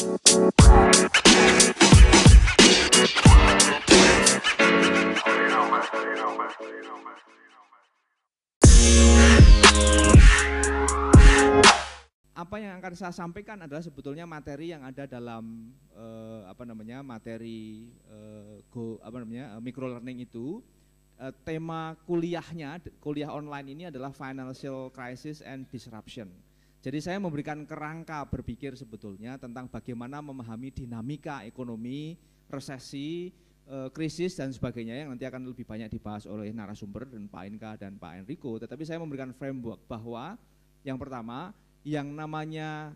apa yang akan saya sampaikan adalah sebetulnya materi yang ada dalam eh, apa namanya materi eh, go apa namanya eh, micro learning itu eh, tema kuliahnya kuliah online ini adalah financial crisis and disruption. Jadi saya memberikan kerangka berpikir sebetulnya tentang bagaimana memahami dinamika ekonomi, resesi, eh, krisis dan sebagainya yang nanti akan lebih banyak dibahas oleh narasumber dan Pak Inka dan Pak Enrico. Tetapi saya memberikan framework bahwa yang pertama yang namanya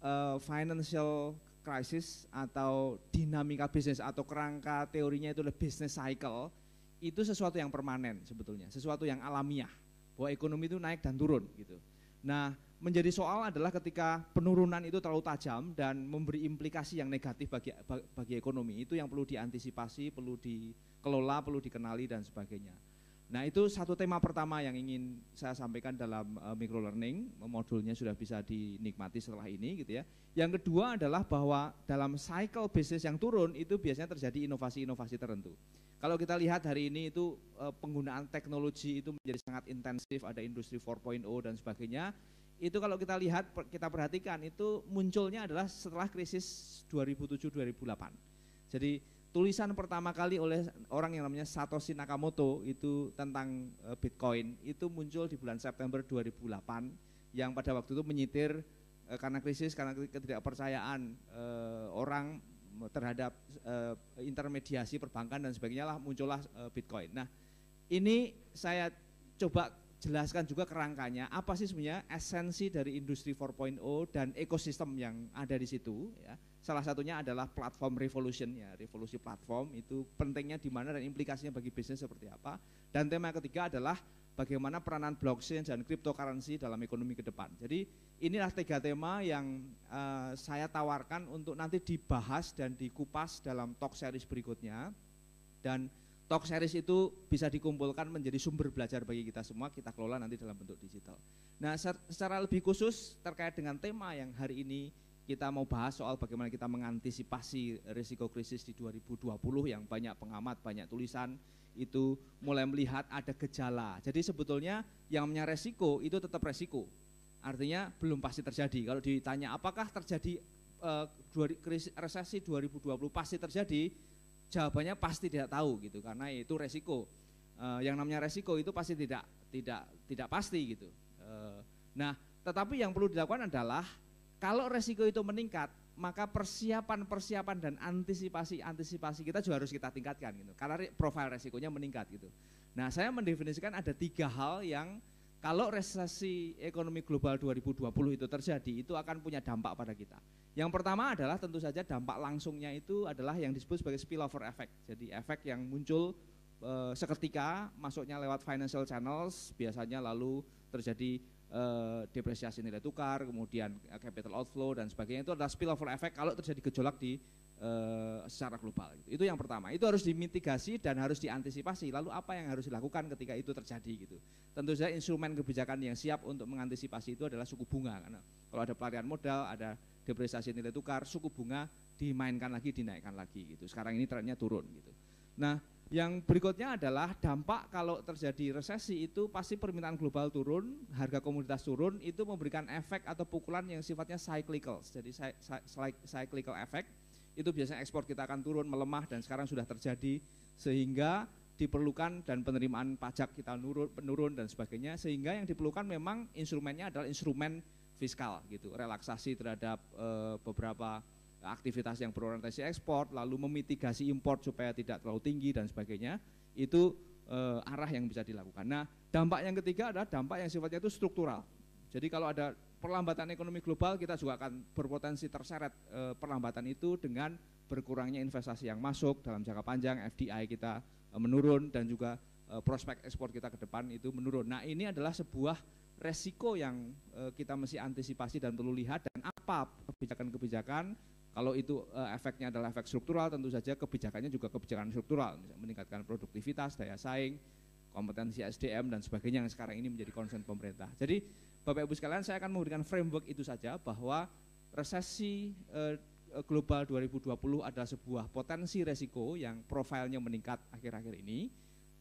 uh, financial crisis atau dinamika bisnis atau kerangka teorinya itu adalah business cycle itu sesuatu yang permanen sebetulnya, sesuatu yang alamiah bahwa ekonomi itu naik dan turun gitu. Nah, menjadi soal adalah ketika penurunan itu terlalu tajam dan memberi implikasi yang negatif bagi bagi ekonomi itu yang perlu diantisipasi, perlu dikelola, perlu dikenali dan sebagainya. Nah itu satu tema pertama yang ingin saya sampaikan dalam uh, micro learning, modulnya sudah bisa dinikmati setelah ini gitu ya. Yang kedua adalah bahwa dalam cycle bisnis yang turun itu biasanya terjadi inovasi-inovasi tertentu. Kalau kita lihat hari ini itu uh, penggunaan teknologi itu menjadi sangat intensif, ada industri 4.0 dan sebagainya. Itu kalau kita lihat, kita perhatikan itu munculnya adalah setelah krisis 2007-2008. Jadi tulisan pertama kali oleh orang yang namanya Satoshi Nakamoto itu tentang uh, Bitcoin itu muncul di bulan September 2008 yang pada waktu itu menyitir uh, karena krisis karena ketidakpercayaan uh, orang terhadap intermediasi perbankan dan sebagainya lah muncullah Bitcoin. Nah, ini saya coba jelaskan juga kerangkanya apa sih sebenarnya esensi dari industri 4.0 dan ekosistem yang ada di situ ya Salah satunya adalah platform revolution ya, revolusi platform itu pentingnya di mana dan implikasinya bagi bisnis seperti apa. Dan tema ketiga adalah bagaimana peranan blockchain dan cryptocurrency dalam ekonomi ke depan. Jadi inilah tiga tema yang uh, saya tawarkan untuk nanti dibahas dan dikupas dalam talk series berikutnya. Dan talk series itu bisa dikumpulkan menjadi sumber belajar bagi kita semua, kita kelola nanti dalam bentuk digital. Nah, secara lebih khusus terkait dengan tema yang hari ini kita mau bahas soal bagaimana kita mengantisipasi risiko krisis di 2020 yang banyak pengamat, banyak tulisan itu mulai melihat ada gejala. Jadi sebetulnya yang namanya resiko itu tetap resiko. Artinya belum pasti terjadi. Kalau ditanya apakah terjadi uh, resesi 2020 pasti terjadi, jawabannya pasti tidak tahu gitu karena itu resiko. Uh, yang namanya resiko itu pasti tidak tidak tidak pasti gitu. Uh, nah, tetapi yang perlu dilakukan adalah kalau resiko itu meningkat, maka persiapan-persiapan dan antisipasi-antisipasi kita juga harus kita tingkatkan gitu. Karena profil resikonya meningkat gitu. Nah, saya mendefinisikan ada tiga hal yang kalau resesi ekonomi global 2020 itu terjadi, itu akan punya dampak pada kita. Yang pertama adalah tentu saja dampak langsungnya itu adalah yang disebut sebagai spillover effect. Jadi efek yang muncul e, seketika masuknya lewat financial channels, biasanya lalu terjadi uh, depresiasi nilai tukar, kemudian eh, capital outflow dan sebagainya itu adalah spillover effect kalau terjadi gejolak di uh, secara global. Itu yang pertama. Itu harus dimitigasi dan harus diantisipasi. Lalu apa yang harus dilakukan ketika itu terjadi gitu. Tentu saja instrumen kebijakan yang siap untuk mengantisipasi itu adalah suku bunga karena kalau ada pelarian modal, ada depresiasi nilai tukar, suku bunga dimainkan lagi, dinaikkan lagi gitu. Sekarang ini trennya turun gitu. Nah, yang berikutnya adalah dampak kalau terjadi resesi itu pasti permintaan global turun, harga komoditas turun, itu memberikan efek atau pukulan yang sifatnya cyclical. Jadi cyclical effect itu biasanya ekspor kita akan turun, melemah dan sekarang sudah terjadi sehingga diperlukan dan penerimaan pajak kita menurun, menurun dan sebagainya sehingga yang diperlukan memang instrumennya adalah instrumen fiskal gitu, relaksasi terhadap e, beberapa aktivitas yang berorientasi ekspor, lalu memitigasi impor supaya tidak terlalu tinggi dan sebagainya, itu e, arah yang bisa dilakukan. Nah, dampak yang ketiga adalah dampak yang sifatnya itu struktural. Jadi kalau ada perlambatan ekonomi global, kita juga akan berpotensi terseret e, perlambatan itu dengan berkurangnya investasi yang masuk dalam jangka panjang, FDI kita e, menurun dan juga e, prospek ekspor kita ke depan itu menurun. Nah, ini adalah sebuah resiko yang e, kita mesti antisipasi dan perlu lihat dan apa kebijakan-kebijakan kalau itu uh, efeknya adalah efek struktural, tentu saja kebijakannya juga kebijakan struktural, misalnya meningkatkan produktivitas, daya saing, kompetensi SDM dan sebagainya yang sekarang ini menjadi concern pemerintah. Jadi Bapak Ibu sekalian, saya akan memberikan framework itu saja bahwa resesi uh, eh, global 2020 adalah sebuah potensi resiko yang profilnya meningkat akhir-akhir ini.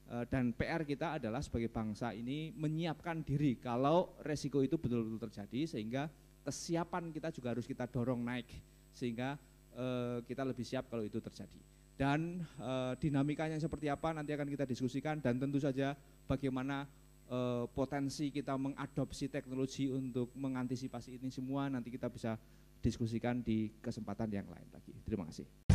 Eh, dan PR kita adalah sebagai bangsa ini menyiapkan diri kalau resiko itu betul-betul terjadi sehingga kesiapan kita juga harus kita dorong naik sehingga eh, kita lebih siap kalau itu terjadi. Dan dinamikanya seperti apa nanti akan kita diskusikan dan tentu saja bagaimana potensi kita mengadopsi teknologi untuk mengantisipasi ini semua nanti kita bisa diskusikan di kesempatan yang lain lagi. Terima kasih.